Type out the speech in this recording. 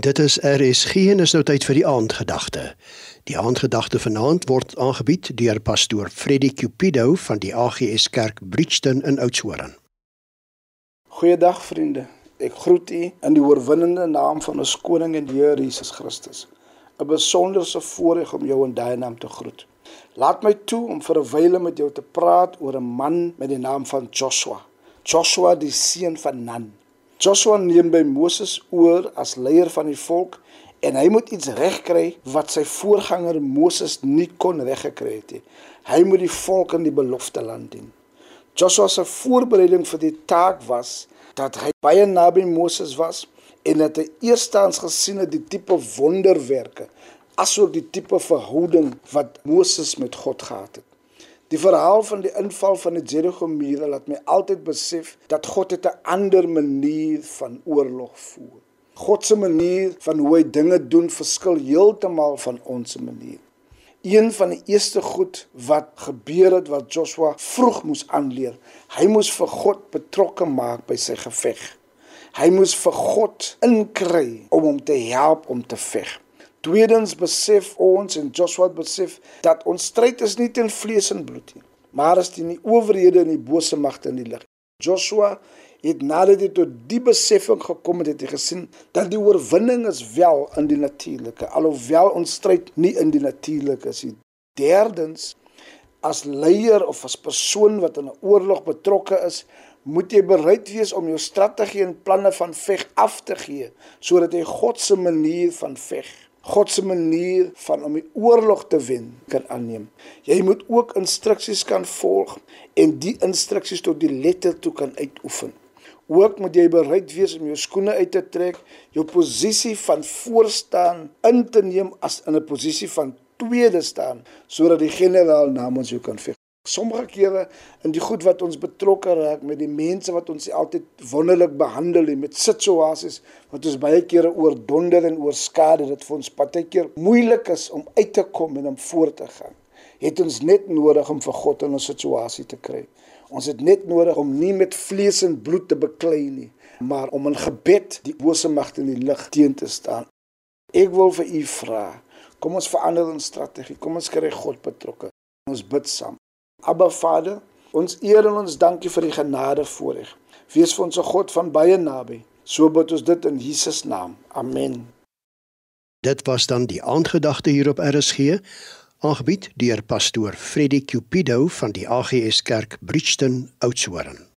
Dit is RSG en is nou tyd vir die aandgedagte. Die aandgedagte vanaand word aangebied deur pastoor Freddie Cupido van die AGS Kerk Bridgton in Oudtshoorn. Goeiedag vriende. Ek groet u in die oorwinnende naam van ons koning en Here Jesus Christus. 'n Besonderse voorreg om jou in daai naam te groet. Laat my toe om vir 'n wyle met jou te praat oor 'n man met die naam van Joshua. Joshua die seun van Nun. Joshua neem by Moses oor as leier van die volk en hy moet iets regkry wat sy voorganger Moses nie kon reggekry het nie. Hy moet die volk in die beloofde land dien. Joshua se voorbereiding vir die taak was dat hy baie naby Moses was en dat hy eerstens gesien het die tipe wonderwerke asook die tipe verhouding wat Moses met God gehad het. Die verhaal van die inval van die Jericho mure laat my altyd besef dat God het 'n ander manier van oorlog voer. God se manier van hoe hy dinge doen verskil heeltemal van ons manier. Een van die eerste goed wat gebeur het wat Joshua vroeg moes aanleer, hy moes vir God betrokke maak by sy geveg. Hy moes vir God inkry om hom te help om te veg. Tweedens besef ons en Joshua besef dat ons stryd is nie teen vlees en bloed nie, maar is teen die owerhede en die bose magte in die lig. Joshua het nadat hy tot die besefing gekom het, het hy gesien dat die oorwinning is wel in die natuurlike, alhoewel ons stryd nie in die natuurlike is nie. Derdens, as leier of as persoon wat in 'n oorlog betrokke is, moet jy bereid wees om jou strategie en planne van veg af te gee sodat jy God se manier van veg God se manier van om die oorlog te wen kan aanneem. Jy moet ook instruksies kan volg en die instruksies tot die letter toe kan uitoefen. Ook moet jy bereid wees om jou skoene uit te trek, jou posisie van voorstaan in te neem as in 'n posisie van tweede staan sodat die generaal namens jou kan veg. Sommige kere in die goed wat ons betrokke raak met die mense wat ons altyd wonderlik behandel en met situasies wat ons baie kere oordonder en oorskade dit vir ons partykeer moeilik is om uit te kom en om voort te gaan. Het ons net nodig om vir God in 'n situasie te kry. Ons het net nodig om nie met vlees en bloed te beklei nie, maar om in gebed die bose magte in die lig teen te staan. Ek wil vir u vra, kom ons verander ons strategie. Kom ons kry God betrokke. Ons bid saam. Abba Vader, ons eer en ons dankie vir die genade voorreg. Wees vir ons 'n God van baie naby. So bid ons dit in Jesus naam. Amen. Dit was dan die aandgedagte hier op RSG, aangebied deur pastoor Freddie Cupido van die AGS Kerk Bridgton Oudtshoorn.